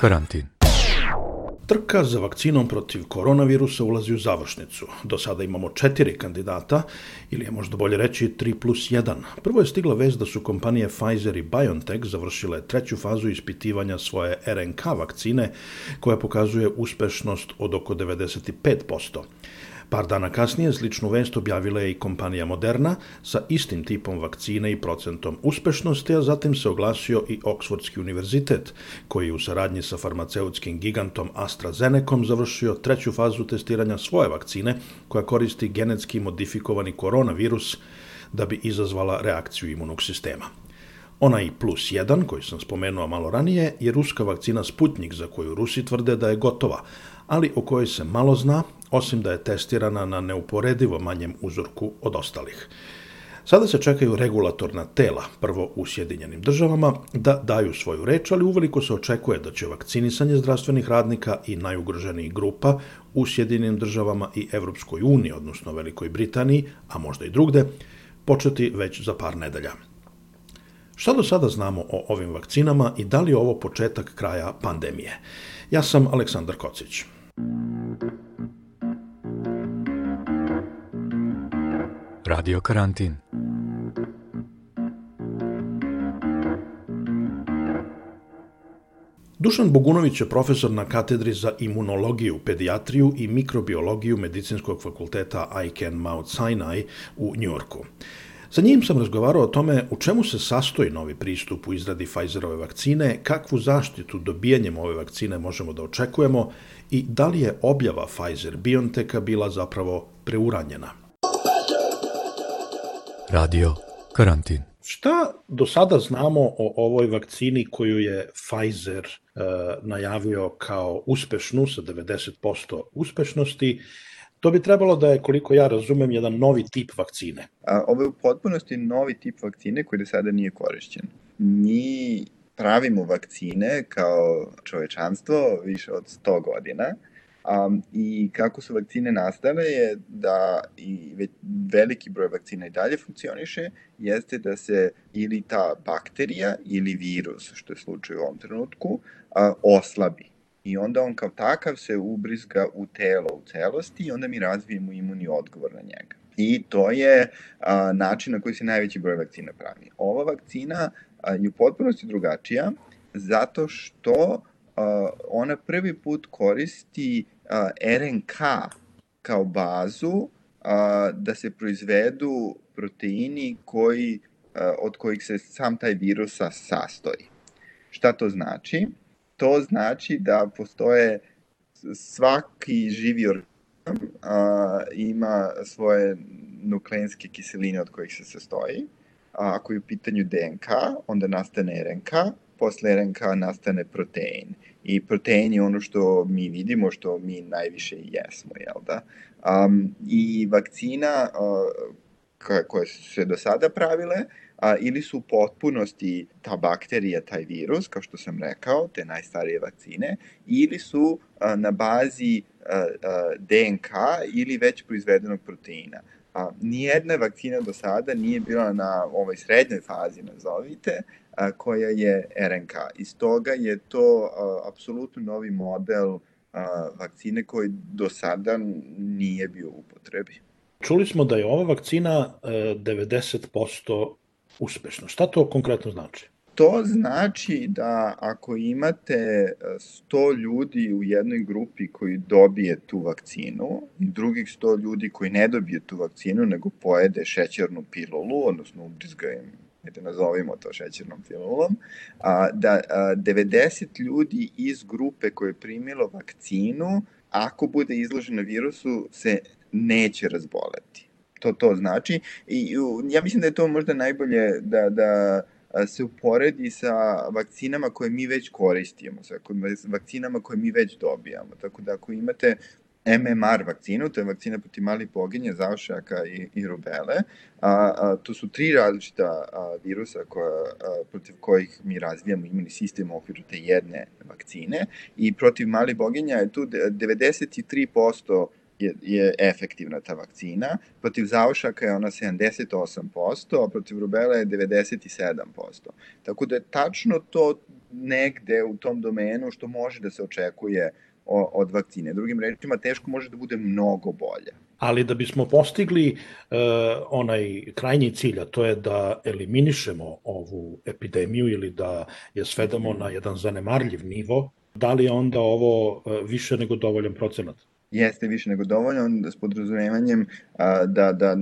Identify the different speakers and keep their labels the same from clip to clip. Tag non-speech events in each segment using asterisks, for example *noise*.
Speaker 1: Karantin.
Speaker 2: Trka za vakcinom protiv koronavirusa ulazi u završnicu. Do sada imamo četiri kandidata, ili je možda bolje reći 3 plus 1. Prvo je stigla vez da su kompanije Pfizer i BioNTech završile treću fazu ispitivanja svoje RNK vakcine, koja pokazuje uspešnost od oko 95%. Par dana kasnije sličnu vest objavila je i kompanija Moderna sa istim tipom vakcine i procentom uspešnosti, a zatim se oglasio i Oksfordski univerzitet, koji u saradnji sa farmaceutskim gigantom AstraZenecom završio treću fazu testiranja svoje vakcine, koja koristi genetski modifikovani koronavirus da bi izazvala reakciju imunog sistema. Onaj plus 1, koji sam spomenuo malo ranije, je ruska vakcina Sputnik, za koju Rusi tvrde da je gotova, ali o kojoj se malo zna, osim da je testirana na neuporedivo manjem uzorku od ostalih. Sada se čekaju regulatorna tela, prvo u Sjedinjenim državama, da daju svoju reč, ali uveliko se očekuje da će vakcinisanje zdravstvenih radnika i najugroženijih grupa u Sjedinjenim državama i Evropskoj uniji, odnosno Velikoj Britaniji, a možda i drugde, početi već za par nedelja. Šta do sada znamo o ovim vakcinama i da li je ovo početak kraja pandemije? Ja sam Aleksandar Kocić.
Speaker 1: Radio karantin.
Speaker 2: Dušan Bogunović je profesor na katedri za imunologiju, pedijatriju i mikrobiologiju Medicinskog fakulteta Icahn Mount Sinai u Njorku. Sa njim sam razgovarao o tome u čemu se sastoji novi pristup u izradi Pfizerove vakcine, kakvu zaštitu dobijanjem ove vakcine možemo da očekujemo i da li je objava Pfizer-BioNTecha bila zapravo preuranjena.
Speaker 1: Radio karantin.
Speaker 2: Šta do sada znamo o ovoj vakcini koju je Pfizer e, najavio kao uspešnu sa 90% uspešnosti To bi trebalo da je, koliko ja razumem, jedan novi tip vakcine.
Speaker 3: A, ovo je u potpunosti novi tip vakcine koji do sada nije korišćen. Mi pravimo vakcine kao čovečanstvo više od 100 godina, Um, I kako su vakcine nastale je da i veliki broj vakcina i dalje funkcioniše, jeste da se ili ta bakterija ili virus, što je slučaj u ovom trenutku, a, oslabi i onda on kao takav se ubrizga u telo u celosti i onda mi razvijemo imuni odgovor na njega. I to je a, način na koji se najveći broj vakcina pravi. Ova vakcina a, je u potpunosti drugačija zato što a, ona prvi put koristi RNK kao bazu a, da se proizvedu proteini koji, a, od kojih se sam taj virusa sastoji. Šta to znači? to znači da postoje svaki živi organizam a, ima svoje nukleinske kiseline od kojih se sastoji. A, ako je u pitanju DNK, onda nastane RNK, posle RNK nastane protein. I protein je ono što mi vidimo, što mi najviše jesmo, jel da? Um, I vakcina uh, koje su se do sada pravile, a, ili su u potpunosti ta bakterija, taj virus, kao što sam rekao, te najstarije vakcine, ili su a, na bazi a, a, DNK ili već proizvedenog proteina. A, nijedna vakcina do sada nije bila na ovoj srednjoj fazi, nazovite, koja je RNK. Iz toga je to a, apsolutno novi model a, vakcine koji do sada nije bio u upotrebi.
Speaker 2: Čuli smo da je ova vakcina 90% e, uspešno. Šta to konkretno znači?
Speaker 3: To znači da ako imate 100 ljudi u jednoj grupi koji dobije tu vakcinu i drugih 100 ljudi koji ne dobije tu vakcinu nego pojede šećernu pilulu, odnosno ubrizga im da nazovimo to šećernom pilulom, a, da a, 90 ljudi iz grupe koje je primilo vakcinu, ako bude izloženo virusu, se neće razboleti to to znači. I ja mislim da je to možda najbolje da, da se uporedi sa vakcinama koje mi već koristimo, sa vakcinama koje mi već dobijamo. Tako da ako imate MMR vakcinu, to je vakcina protiv malih boginje, zaošaka i, i rubele. A, a, to su tri različita a, virusa koja, a, protiv kojih mi razvijamo imunni sistem u okviru te jedne vakcine. I protiv malih boginja je tu 93% je, je efektivna ta vakcina. Protiv zaušaka je ona 78%, a protiv rubela je 97%. Tako da je tačno to negde u tom domenu što može da se očekuje od vakcine. Drugim rečima, teško može da bude mnogo bolja.
Speaker 2: Ali da bismo postigli uh, onaj krajnji cilj, a to je da eliminišemo ovu epidemiju ili da je svedamo na jedan zanemarljiv nivo, da li je onda ovo uh, više nego dovoljan procenat?
Speaker 3: Jeste više nego dovoljan s podrazumevanjem uh, da, da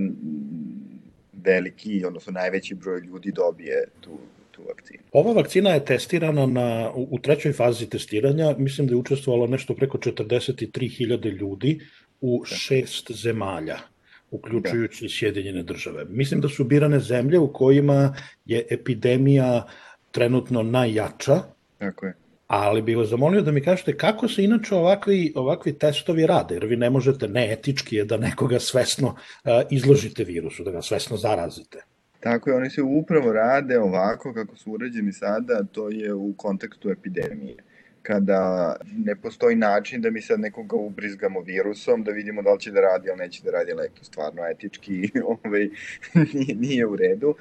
Speaker 3: veliki, odnosno najveći broj ljudi dobije tu tu vakcinu.
Speaker 2: Ova vakcina je testirana na, u, trećoj fazi testiranja, mislim da je učestvovalo nešto preko 43.000 ljudi u da. šest zemalja uključujući da. Sjedinjene države. Mislim da su birane zemlje u kojima je epidemija trenutno najjača.
Speaker 3: Tako je.
Speaker 2: Ali bih vas zamolio da mi kažete kako se inače ovakvi, ovakvi testovi rade, jer vi ne možete, neetički je da nekoga svesno uh, izložite virusu, da ga svesno zarazite.
Speaker 3: Tako je, oni se upravo rade ovako kako su urađeni sada, to je u kontekstu epidemije kada ne postoji način da mi sad nekoga ubrizgamo virusom, da vidimo da li će da radi ili neće da radi, ali to stvarno etički *laughs* ovaj, nije, nije u redu.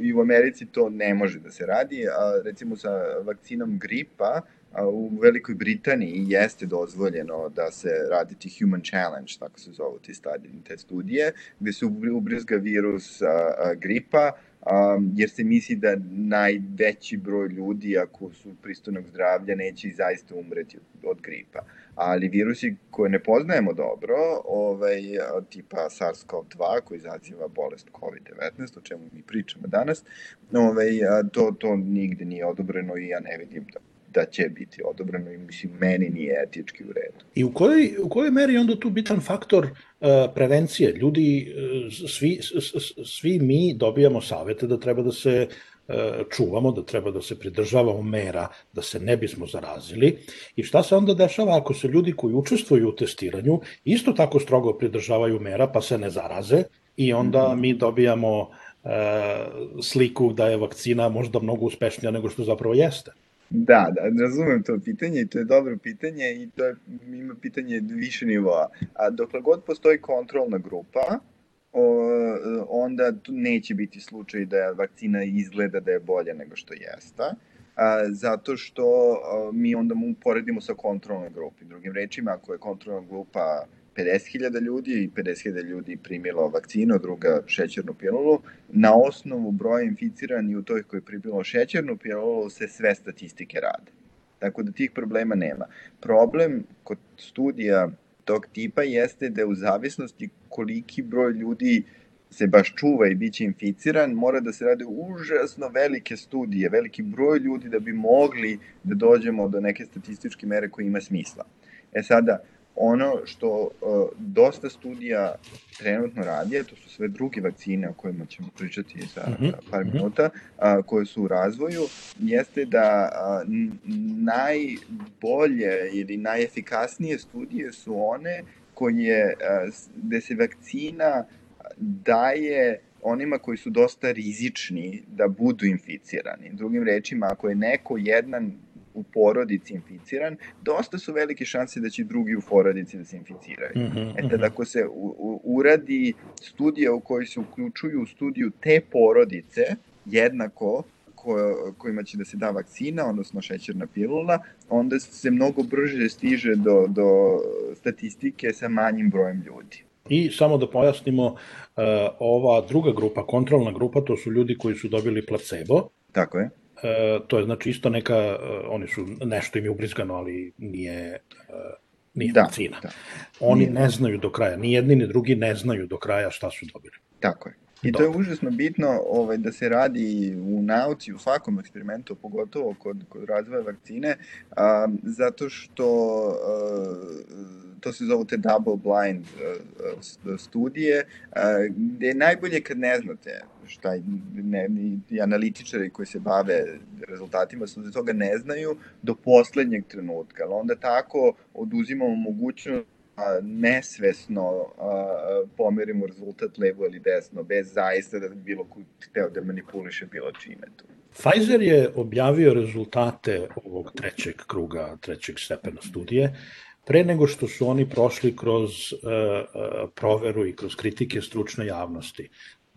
Speaker 3: I u Americi to ne može da se radi, a recimo sa vakcinom gripa, u Velikoj Britaniji jeste dozvoljeno da se radi ti human challenge, tako se zovu ti stadije, te studije, gde se ubrizga virus a, a, gripa, um, jer se misli da najveći broj ljudi, ako su pristojnog zdravlja, neće i zaista umreti od, od gripa. Ali virusi koje ne poznajemo dobro, ovaj, tipa SARS-CoV-2, koji izaziva bolest COVID-19, o čemu mi pričamo danas, ovaj, to, to nigde nije odobreno i ja ne vidim da da će biti odobreno i mislim meni nije etički u redu.
Speaker 2: I u kojoj, u kojoj meri onda tu bitan faktor uh, prevencije? Ljudi, uh, svi, svi mi dobijamo savete da treba da se uh, čuvamo, da treba da se pridržavamo mera, da se ne bismo zarazili. I šta se onda dešava ako se ljudi koji učestvuju u testiranju isto tako strogo pridržavaju mera pa se ne zaraze i onda -hmm. mi dobijamo sliku da je vakcina možda mnogo uspešnija nego što zapravo jeste.
Speaker 3: Da, da, razumem to pitanje i to je dobro pitanje i to je, ima pitanje više nivoa. A dokle god postoji kontrolna grupa, o, onda neće biti slučaj da vakcina izgleda da je bolja nego što jeste, a, zato što a, mi onda mu poredimo sa kontrolnoj grupi. Drugim rečima, ako je kontrolna grupa 50.000 ljudi i 50.000 ljudi primilo vakcinu, druga šećernu pilulu. Na osnovu broja inficirani u toj koji je primilo šećernu pilulu se sve statistike rade. Tako da tih problema nema. Problem kod studija tog tipa jeste da u zavisnosti koliki broj ljudi se baš čuva i bit će inficiran, mora da se rade užasno velike studije, veliki broj ljudi da bi mogli da dođemo do neke statističke mere koje ima smisla. E sada, ono što uh, dosta studija trenutno radi, to su sve druge vakcine o kojima ćemo pričati za mm -hmm. par mhm. minuta, uh, koje su u razvoju, jeste da uh, najbolje ili najefikasnije studije su one koje, uh, gde se vakcina daje onima koji su dosta rizični da budu inficirani. Drugim rečima, ako je neko jedan u porodici inficiran, dosta su velike šanse da će drugi u porodici da se inficiraju. Mm -hmm, e tad, ako se u, u, uradi studija u kojoj se uključuju u studiju te porodice, jednako ko, kojima će da se da vakcina, odnosno šećerna pilula, onda se mnogo brže stiže do, do statistike sa manjim brojem ljudi.
Speaker 2: I samo da pojasnimo, ova druga grupa, kontrolna grupa, to su ljudi koji su dobili placebo.
Speaker 3: Tako je.
Speaker 2: E, to je znači isto neka, e, oni su, nešto im je ubrizgano, ali nije, e, nije da, vakcina. Da. Oni nije. ne znaju do kraja, ni jedni ni drugi ne znaju do kraja šta su dobili.
Speaker 3: Tako je. I to je užasno bitno ovaj, da se radi u nauci, u svakom eksperimentu, pogotovo kod, kod razvoja vakcine, a, zato što a, to se zove te double blind a, studije, a, gde je najbolje kad ne znate šta ne, i analitičari koji se bave rezultatima su da toga ne znaju do poslednjeg trenutka, ali onda tako oduzimamo mogućnost nesvesno a, pomerimo rezultat levo ili desno, bez zaista da bilo ko hteo da manipuliše bilo čime tu.
Speaker 2: Pfizer je objavio rezultate ovog trećeg kruga, trećeg stepena studije, pre nego što su oni prošli kroz uh, proveru i kroz kritike stručne javnosti.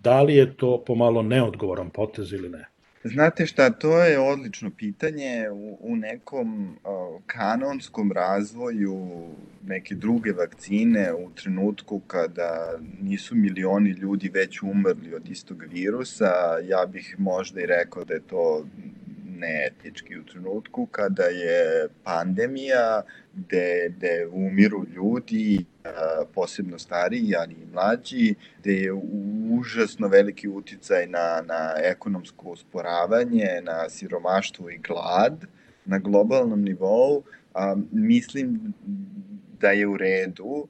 Speaker 2: Da li je to pomalo neodgovoran potez ili ne?
Speaker 3: Znate šta, to je odlično pitanje. U, u nekom uh, kanonskom razvoju neke druge vakcine u trenutku kada nisu milioni ljudi već umrli od istog virusa, ja bih možda i rekao da je to neetički u trenutku kada je pandemija gde, gde umiru ljudi, posebno stariji, ali i mlađi, gde je užasno veliki uticaj na, na ekonomsko usporavanje, na siromaštvo i glad na globalnom nivou, a, mislim da je u redu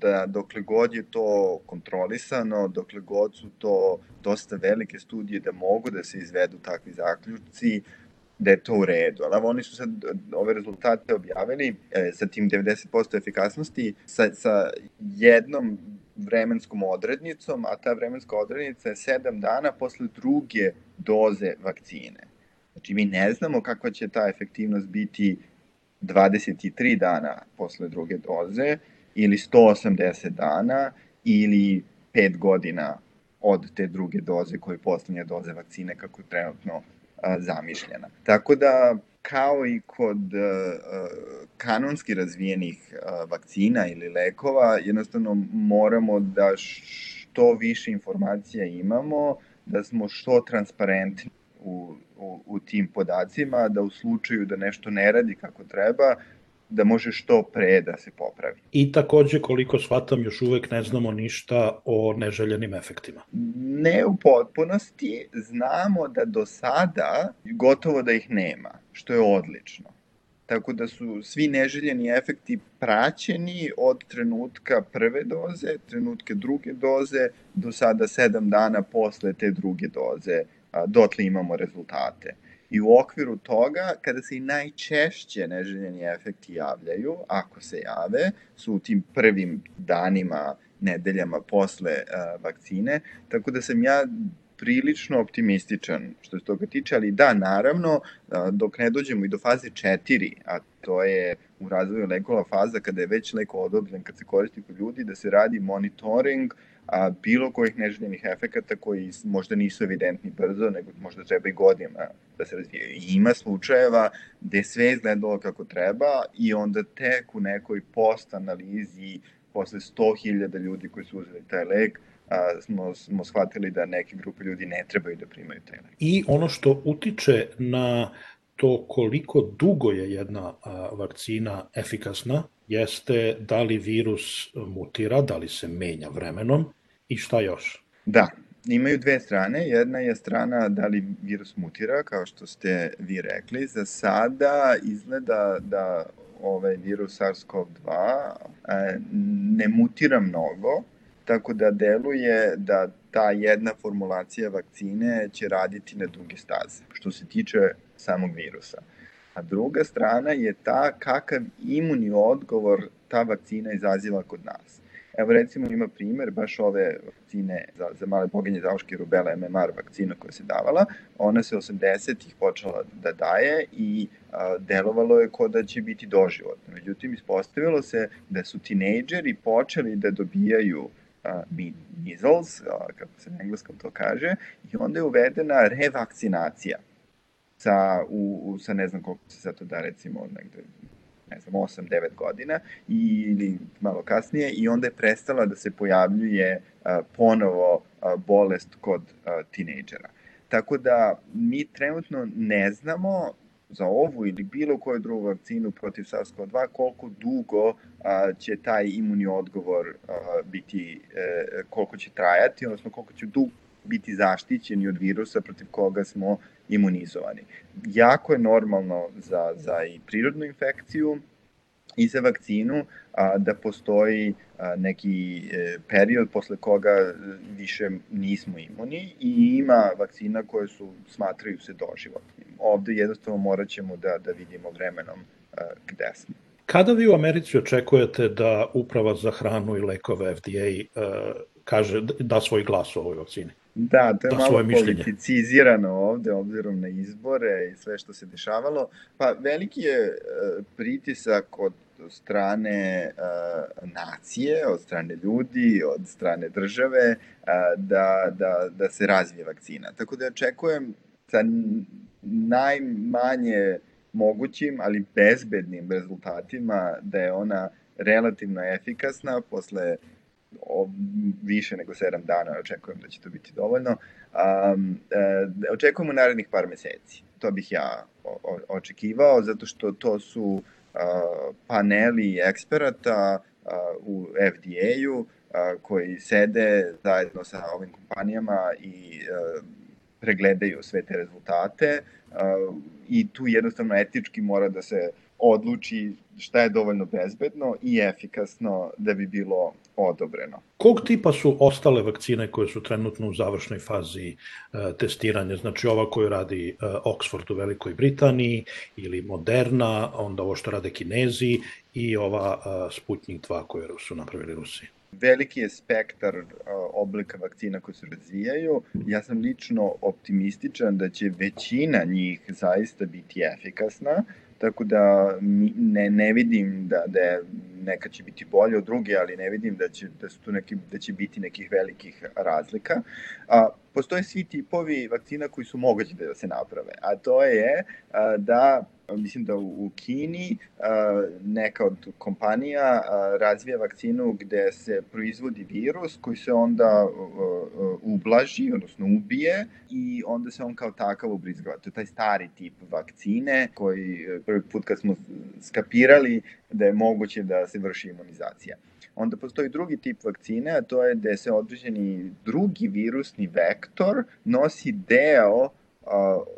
Speaker 3: da dokle god je to kontrolisano, dokle god su to dosta velike studije da mogu da se izvedu takvi zaključci, da je to u redu. Ali oni su sad ove rezultate objavili e, sa tim 90% efikasnosti sa, sa jednom vremenskom odrednicom, a ta vremenska odrednica je 7 dana posle druge doze vakcine. Znači mi ne znamo kakva će ta efektivnost biti 23 dana posle druge doze ili 180 dana ili 5 godina od te druge doze koje je poslednja doze vakcine kako je trenutno zamišljena. Tako da, kao i kod kanonski razvijenih vakcina ili lekova, jednostavno moramo da što više informacija imamo, da smo što transparentni u, u, u tim podacima, da u slučaju da nešto ne radi kako treba, da može što pre da se popravi.
Speaker 2: I takođe, koliko shvatam, još uvek ne znamo ništa o neželjenim efektima.
Speaker 3: Ne u potpunosti, znamo da do sada gotovo da ih nema, što je odlično. Tako da su svi neželjeni efekti praćeni od trenutka prve doze, trenutke druge doze, do sada sedam dana posle te druge doze, dotle imamo rezultate. I u okviru toga, kada se i najčešće neželjeni efekti javljaju, ako se jave, su u tim prvim danima, nedeljama posle uh, vakcine, tako da sam ja prilično optimističan što se toga tiče, ali da, naravno, dok ne dođemo i do faze 4, a to je u razvoju lekova faza kada je već leko odobren, kad se koristi kod ljudi, da se radi monitoring uh, a, bilo kojih neželjenih efekata koji možda nisu evidentni brzo, nego možda treba i godina da se razvijaju. I ima slučajeva gde sve izgledalo kako treba i onda tek u nekoj post analizi posle 100.000 ljudi koji su uzeli taj lek, a, smo, smo shvatili da neke grupe ljudi ne trebaju da primaju taj lek.
Speaker 2: I ono što utiče na to koliko dugo je jedna a, vakcina efikasna jeste da li virus mutira, da li se menja vremenom i šta još?
Speaker 3: Da, imaju dve strane. Jedna je strana da li virus mutira, kao što ste vi rekli. Za sada izgleda da ovaj virus SARS-CoV-2 e, ne mutira mnogo, tako da deluje da ta jedna formulacija vakcine će raditi na duge staze, što se tiče samog virusa. A druga strana je ta kakav imunni odgovor ta vakcina izaziva kod nas. Evo recimo ima primer baš ove vakcine za, za male boginje zauške rubele MMR vakcina koja se davala. Ona se 80-ih počela da daje i a, delovalo je kod da će biti doživotno. Međutim, ispostavilo se da su tinejdžeri počeli da dobijaju measles, kako se na engleskom to kaže, i onda je uvedena revakcinacija sa, u, u, sa ne znam koliko se sad to da recimo negde ne znam, 8-9 godina i, ili malo kasnije i onda je prestala da se pojavljuje a, ponovo a, bolest kod a, tinejdžera. Tako da mi trenutno ne znamo za ovu ili bilo koju drugu vakcinu protiv SARS-CoV-2 koliko dugo a, će taj imunni odgovor a, biti, e, koliko će trajati, odnosno koliko će dugo biti zaštićeni od virusa protiv koga smo imunizovani. Jako je normalno za, za i prirodnu infekciju, i za vakcinu a, da postoji a, neki e, period posle koga više nismo imuni i ima vakcina koje su smatraju se doživotnim. Ovde jednostavno morat ćemo da, da vidimo vremenom a, gde smo.
Speaker 2: Kada vi u Americi očekujete da Uprava za hranu i lekove FDA a, kaže da svoj glas o ovoj vakcini?
Speaker 3: Da, to je da malo politicizirano ovde, obzirom na izbore i sve što se dešavalo. Pa veliki je e, pritisak od strane uh, nacije, od strane ljudi, od strane države, uh, da, da, da se razvije vakcina. Tako da očekujem sa najmanje mogućim, ali bezbednim rezultatima, da je ona relativno efikasna posle više nego 7 dana, očekujem da će to biti dovoljno. Um, e, očekujemo narednih par meseci. To bih ja o, očekivao, zato što to su uh, paneli eksperata uh, u FDA-u uh, koji sede zajedno sa ovim kompanijama i uh, pregledaju sve te rezultate uh, i tu jednostavno etički mora da se odluči šta je dovoljno bezbedno i efikasno da bi bilo odobreno.
Speaker 2: Kog tipa su ostale vakcine koje su trenutno u završnoj fazi e, testiranja? Znači ova koju radi e, Oxford u Velikoj Britaniji ili Moderna, onda ovo što rade Kinezi i ova e, Sputnik 2 koju su napravili Rusi?
Speaker 3: veliki je spektar uh, oblika vakcina koje se razvijaju. Ja sam lično optimističan da će većina njih zaista biti efikasna, tako da ne, ne vidim da, da je neka će biti bolje od druge, ali ne vidim da će, da su tu neki, da će biti nekih velikih razlika. A, postoje svi tipovi vakcina koji su mogući da se naprave, a to je a, da mislim da u Kini neka od kompanija razvija vakcinu gde se proizvodi virus koji se onda ublaži, odnosno ubije i onda se on kao takav ubrizgava. To je taj stari tip vakcine koji prvi put kad smo skapirali da je moguće da se vrši imunizacija. Onda postoji drugi tip vakcine, a to je da se određeni drugi virusni vektor nosi deo uh,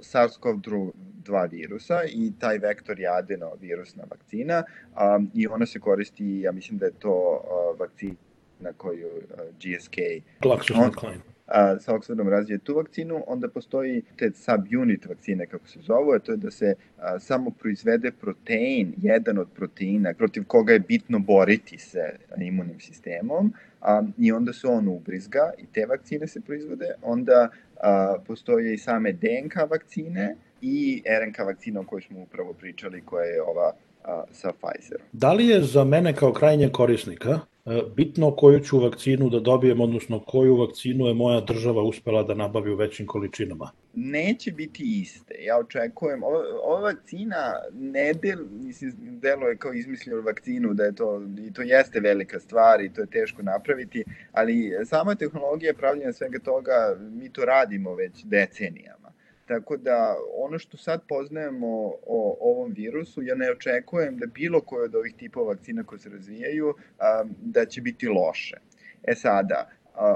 Speaker 3: SARS-CoV-2 dva virusa i taj vektor je adenovirusna vakcina um, i ona se koristi, ja mislim da je to uh, vakcina koju uh, GSK
Speaker 2: GlaxoSmithKline.
Speaker 3: a, sa Oxfordom razvije tu vakcinu, onda postoji te subunit vakcine, kako se zovu, a to je da se a, samo proizvede protein, jedan od proteina, protiv koga je bitno boriti se imunim sistemom, a, i onda se on ubrizga i te vakcine se proizvode, onda a, postoje i same DNK vakcine, i RNK vakcina o kojoj smo upravo pričali, koja je ova a, sa Pfizerom.
Speaker 2: Da li je za mene kao krajnje korisnika e, bitno koju ću vakcinu da dobijem, odnosno koju vakcinu je moja država uspela da nabavi u većim količinama?
Speaker 3: Neće biti iste. Ja očekujem, ova, ova vakcina ne del, mislim, delo je kao izmislio vakcinu, da je to, i to jeste velika stvar i to je teško napraviti, ali sama tehnologija pravljenja svega toga, mi to radimo već decenijama Tako da ono što sad poznajemo o ovom virusu, ja ne očekujem da bilo koje od ovih tipova vakcina koje se razvijaju, da će biti loše. E sada,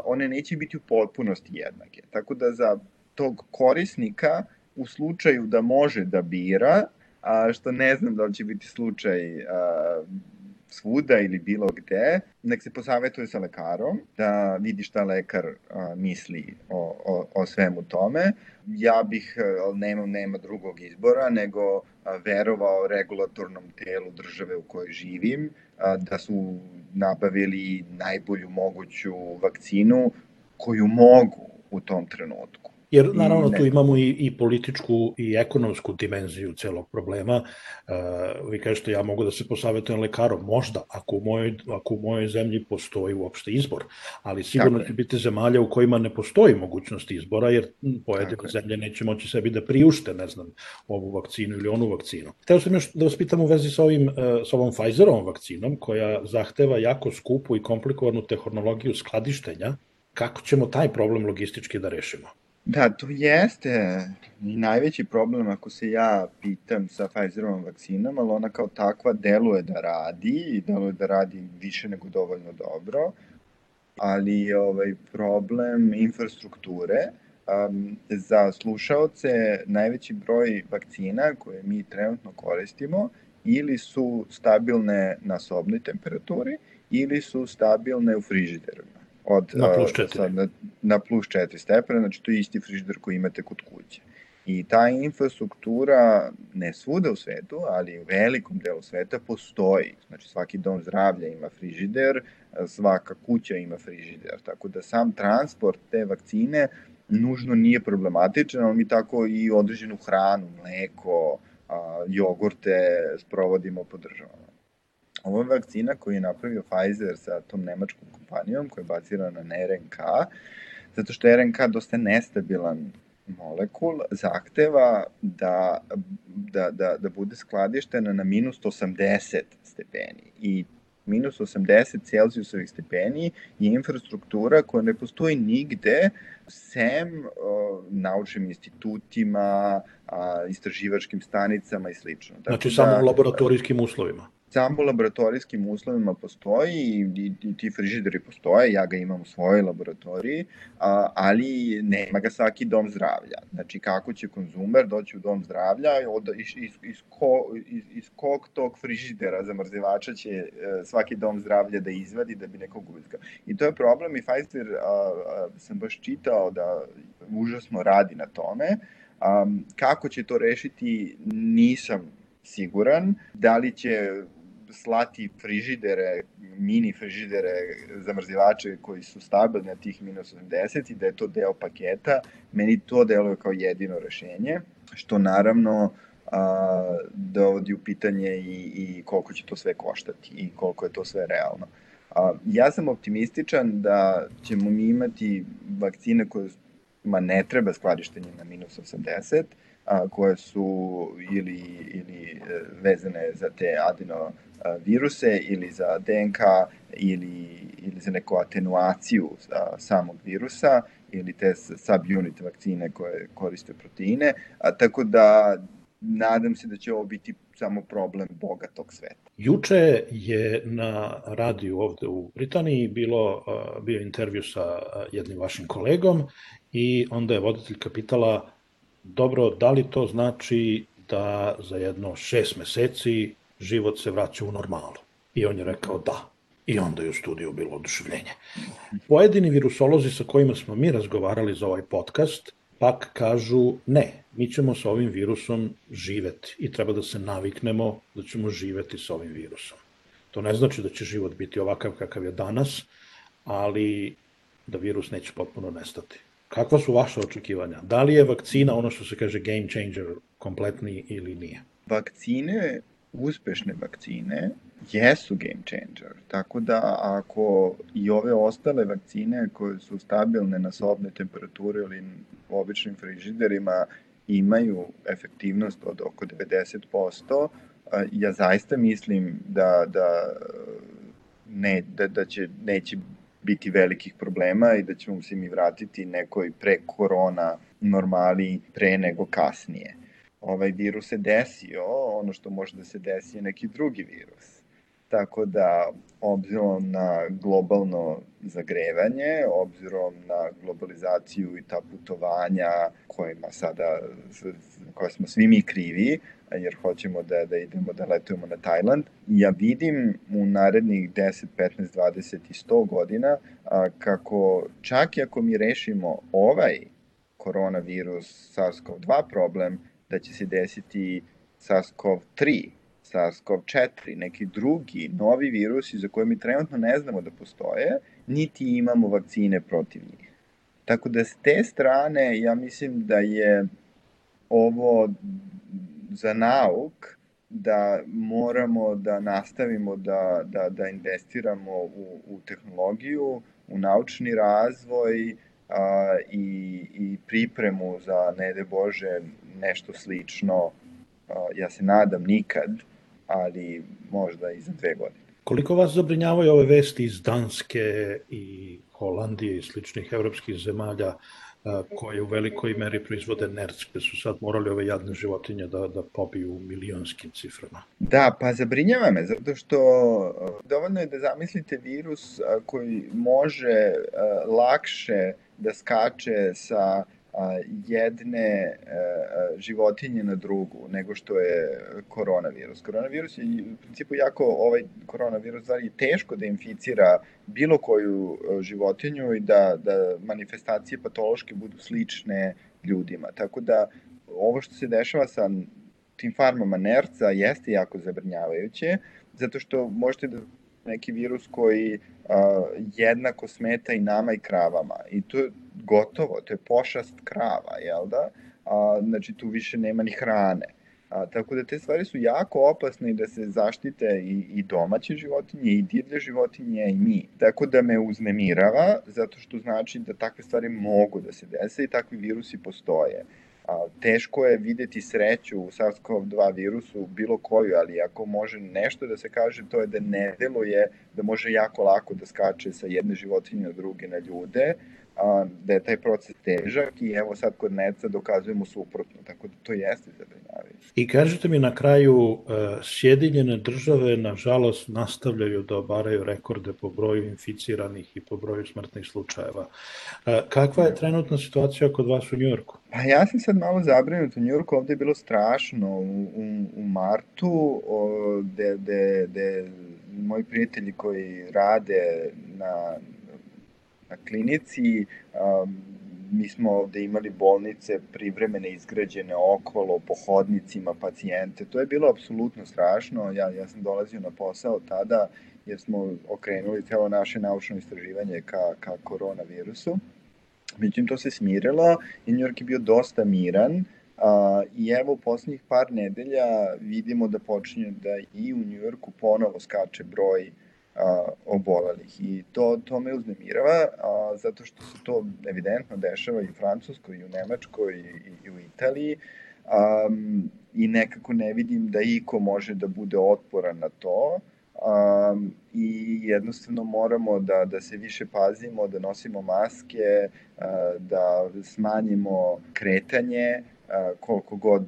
Speaker 3: one neće biti u potpunosti jednake. Tako da za tog korisnika u slučaju da može da bira, a, što ne znam da li će biti slučaj svuda ili bilo gde, nek se posavetuje sa lekarom, da vidi šta lekar a, misli o, o, o svemu tome. Ja bih, a, nema, nema drugog izbora, nego a, verovao regulatornom telu države u kojoj živim, a, da su nabavili najbolju moguću vakcinu koju mogu u tom trenutku.
Speaker 2: Jer naravno tu imamo i, i političku i ekonomsku dimenziju celog problema. Uh, vi kažete ja mogu da se posavetujem lekarom, možda ako u mojoj, ako u mojoj zemlji postoji uopšte izbor, ali sigurno će biti zemalja u kojima ne postoji mogućnost izbora jer pojedine zemlje neće moći sebi da priušte, ne znam, ovu vakcinu ili onu vakcinu. Hteo sam još da vas pitam u vezi sa, ovim, uh, sa ovom Pfizerovom vakcinom koja zahteva jako skupu i komplikovanu tehnologiju skladištenja. Kako ćemo taj problem logistički da rešimo?
Speaker 3: Da, to jeste i najveći problem ako se ja pitam sa Pfizerovom vakcinom, ali ona kao takva deluje da radi i deluje da radi više nego dovoljno dobro, ali je ovaj problem infrastrukture. Um, za slušaoce najveći broj vakcina koje mi trenutno koristimo ili su stabilne na sobnoj temperaturi ili su stabilne u frižiderima
Speaker 2: od, na plus 4. Sad,
Speaker 3: na, na plus 4 stepena, znači to je isti frižider koji imate kod kuće. I ta infrastruktura, ne svuda u svetu, ali u velikom delu sveta postoji. Znači svaki dom zdravlja ima frižider, svaka kuća ima frižider. Tako da sam transport te vakcine nužno nije problematičan, ali mi tako i određenu hranu, mleko, jogurte sprovodimo po državama. Ovo je vakcina koju je napravio Pfizer sa tom nemačkom kompanijom koja je bazirana na RNK, zato što je RNK dosta nestabilan molekul zahteva da, da, da, da bude skladištena na minus 80 stepeni i minus 80 Celzijusovih stepeni je infrastruktura koja ne postoji nigde sem uh, naučnim institutima, uh, istraživačkim stanicama i slično.
Speaker 2: Znači da, samo u laboratorijskim uslovima
Speaker 3: samo u laboratorijskim uslovima postoji i, i, i ti frižideri postoje, ja ga imam u svojoj laboratoriji, a, ali nema ga svaki dom zdravlja. Znači kako će konzumer doći u dom zdravlja, od, iz, iz, iz, ko, iz, iz kog tog frižidera zamrzivača će e, svaki dom zdravlja da izvadi da bi nekog ubizgao. I to je problem i Pfizer a, a, sam baš čitao da užasno radi na tome. A, kako će to rešiti nisam siguran. Da li će slati frižidere, mini frižidere, zamrzivače koji su stabilni na tih minus 80 i da je to deo paketa, meni to deluje kao jedino rešenje, što naravno a, dovodi u pitanje i, i koliko će to sve koštati i koliko je to sve realno. A, ja sam optimističan da ćemo mi imati vakcine koje ma ne treba skladištenje na minus 80, a, koje su ili, ili e, vezane za te adeno viruse ili za DNK ili, ili za neku atenuaciju samog virusa ili te subunit vakcine koje koriste proteine, a, tako da nadam se da će ovo biti samo problem bogatog sveta.
Speaker 2: Juče je na radiju ovde u Britaniji bilo, bio intervju sa jednim vašim kolegom i onda je voditeljka pitala dobro, da li to znači da za jedno šest meseci život se vraća u normalu. I on je rekao da. I onda je u studiju bilo oduševljenje. Pojedini virusolozi sa kojima smo mi razgovarali za ovaj podcast, pak kažu ne, mi ćemo sa ovim virusom živeti i treba da se naviknemo da ćemo živeti sa ovim virusom. To ne znači da će život biti ovakav kakav je danas, ali da virus neće potpuno nestati. Kakva su vaše očekivanja? Da li je vakcina ono što se kaže game changer kompletni ili nije?
Speaker 3: Vakcine uspešne vakcine jesu game changer. Tako da ako i ove ostale vakcine koje su stabilne na sobne temperature ili u običnim frižiderima imaju efektivnost od oko 90%, ja zaista mislim da, da, ne, da, da će, neće biti velikih problema i da ćemo se mi vratiti nekoj pre korona normali pre nego kasnije ovaj virus se desio, ono što može da se desi je neki drugi virus. Tako da, obzirom na globalno zagrevanje, obzirom na globalizaciju i ta putovanja kojima sada, koje smo svi mi krivi, jer hoćemo da, da idemo da letujemo na Tajland, ja vidim u narednih 10, 15, 20 i 100 godina a, kako čak i ako mi rešimo ovaj koronavirus SARS-CoV-2 problem, da će se desiti SARS-CoV-3, SARS-CoV-4, neki drugi novi virusi za koje mi trenutno ne znamo da postoje, niti imamo vakcine protiv njih. Tako da s te strane ja mislim da je ovo za nauk da moramo da nastavimo da, da, da investiramo u, u tehnologiju, u naučni razvoj, a, i, i pripremu za, ne de Bože, nešto slično, a, ja se nadam nikad, ali možda i za dve godine.
Speaker 2: Koliko vas zabrinjavaju ove vesti iz Danske i Holandije i sličnih evropskih zemalja koje u velikoj meri proizvode nerc, gde su sad morali ove jadne životinje da, da pobiju u milionskim ciframa.
Speaker 3: Da, pa zabrinjava me, zato što dovoljno je da zamislite virus koji može lakše da skače sa jedne životinje na drugu nego što je koronavirus. Koronavirus je u principu jako, ovaj koronavirus je teško da inficira bilo koju životinju i da, da manifestacije patološke budu slične ljudima. Tako da ovo što se dešava sa tim farmama nerca jeste jako zabrnjavajuće, zato što možete da neki virus koji a, jednako smeta i nama i kravama. I to gotovo, to je pošast krava, jel da? A, znači tu više nema ni hrane. A, tako da te stvari su jako opasne i da se zaštite i, i domaće životinje, i divlje životinje, i mi. Tako da me uznemirava, zato što znači da takve stvari mogu da se dese i takvi virusi postoje. A, teško je videti sreću u SARS-CoV-2 virusu bilo koju, ali ako može nešto da se kaže, to je da ne deluje da može jako lako da skače sa jedne životinje na druge na ljude, a, da je taj proces težak i evo sad kod neca dokazujemo suprotno, tako da to jeste zabrinjavajuće.
Speaker 2: I kažete mi na kraju, e, Sjedinjene države nažalost nastavljaju da obaraju rekorde po broju inficiranih i po broju smrtnih slučajeva. E, kakva je trenutna situacija kod vas u Njujorku?
Speaker 3: Pa ja sam sad malo zabrinut u Njujorku, ovde je bilo strašno u, u, u martu, o, de, de, de moji prijatelji koji rade na, na klinici, mi smo ovde imali bolnice privremene izgrađene okolo, po hodnicima, pacijente. To je bilo apsolutno strašno. Ja, ja sam dolazio na posao tada jer smo okrenuli celo naše naučno istraživanje ka, ka koronavirusu. Međutim, to se smirilo i New York je bio dosta miran. A, I evo, u poslednjih par nedelja vidimo da počinje da i u Njujorku ponovo skače broj a, obolalih i to, to me uznemirava a, zato što se to evidentno dešava i u Francuskoj i u Nemačkoj i, i u Italiji a, i nekako ne vidim da iko može da bude otporan na to um, i jednostavno moramo da, da se više pazimo, da nosimo maske, uh, da smanjimo kretanje, koliko god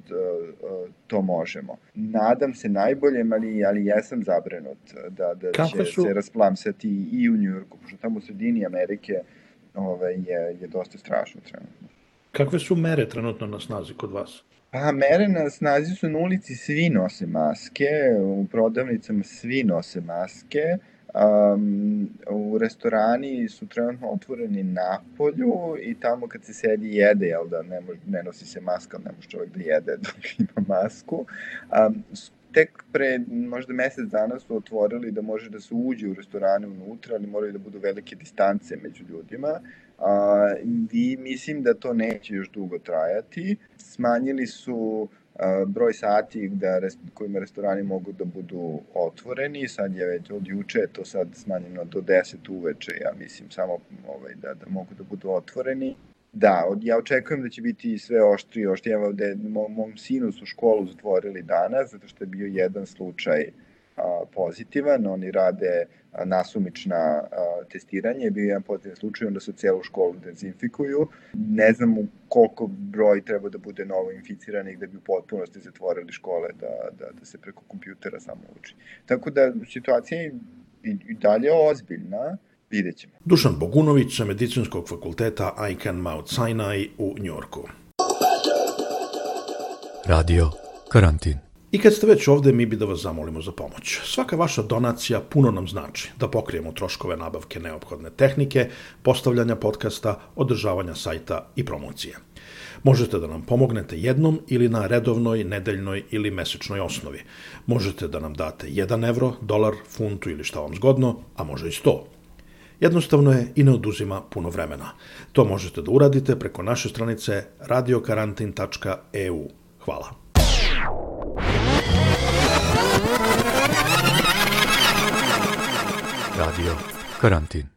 Speaker 3: to možemo. Nadam se najboljem, ali, ali jesam zabrenut da, da Kako će su... se rasplamsati i u Njujorku, pošto tamo u sredini Amerike ovaj, je, je dosta strašno trenutno.
Speaker 2: Kakve su mere trenutno na snazi kod vas?
Speaker 3: Pa mere na snazi su na ulici, svi nose maske, u prodavnicama svi nose maske, Um, u restorani su trenutno otvoreni na polju i tamo kad se sedi jede, jel da, ne, mož, ne nosi se maska, ne može čovjek da jede *laughs* dok ima masku. Um, tek pre možda mesec dana su otvorili da može da se uđe u restorane unutra, ali moraju da budu velike distance među ljudima. A, I mislim da to neće još dugo trajati. Smanjili su broj sati da, kojima restorani mogu da budu otvoreni, sad je već od juče to sad smanjeno do 10 uveče, ja mislim samo ovaj, da, da mogu da budu otvoreni. Da, od, ja očekujem da će biti sve oštri oštri. Evo, mom, mom sinu su školu zatvorili danas, zato što je bio jedan slučaj uh, pozitivan, oni rade nasumična testiranje, bio jedan pozitivan slučaj, onda se celu školu dezinfikuju. Ne znam koliko broj treba da bude novo inficiranih da bi u potpunosti zatvorili škole, da, da, da se preko kompjutera samo uči. Tako da situacija je i, i dalje ozbiljna, vidjet ćemo.
Speaker 2: Dušan Bogunović sa Medicinskog fakulteta Icahn Mount Sinai u Njorku.
Speaker 1: Radio Karantin.
Speaker 2: I kad ste već ovde, mi bi da vas zamolimo za pomoć. Svaka vaša donacija puno nam znači da pokrijemo troškove nabavke neophodne tehnike, postavljanja podcasta, održavanja sajta i promocije. Možete da nam pomognete jednom ili na redovnoj, nedeljnoj ili mesečnoj osnovi. Možete da nam date 1 evro, dolar, funtu ili šta vam zgodno, a može i 100. Jednostavno je i ne oduzima puno vremena. To možete da uradite preko naše stranice radiokarantin.eu. Hvala.
Speaker 1: Radio Karantin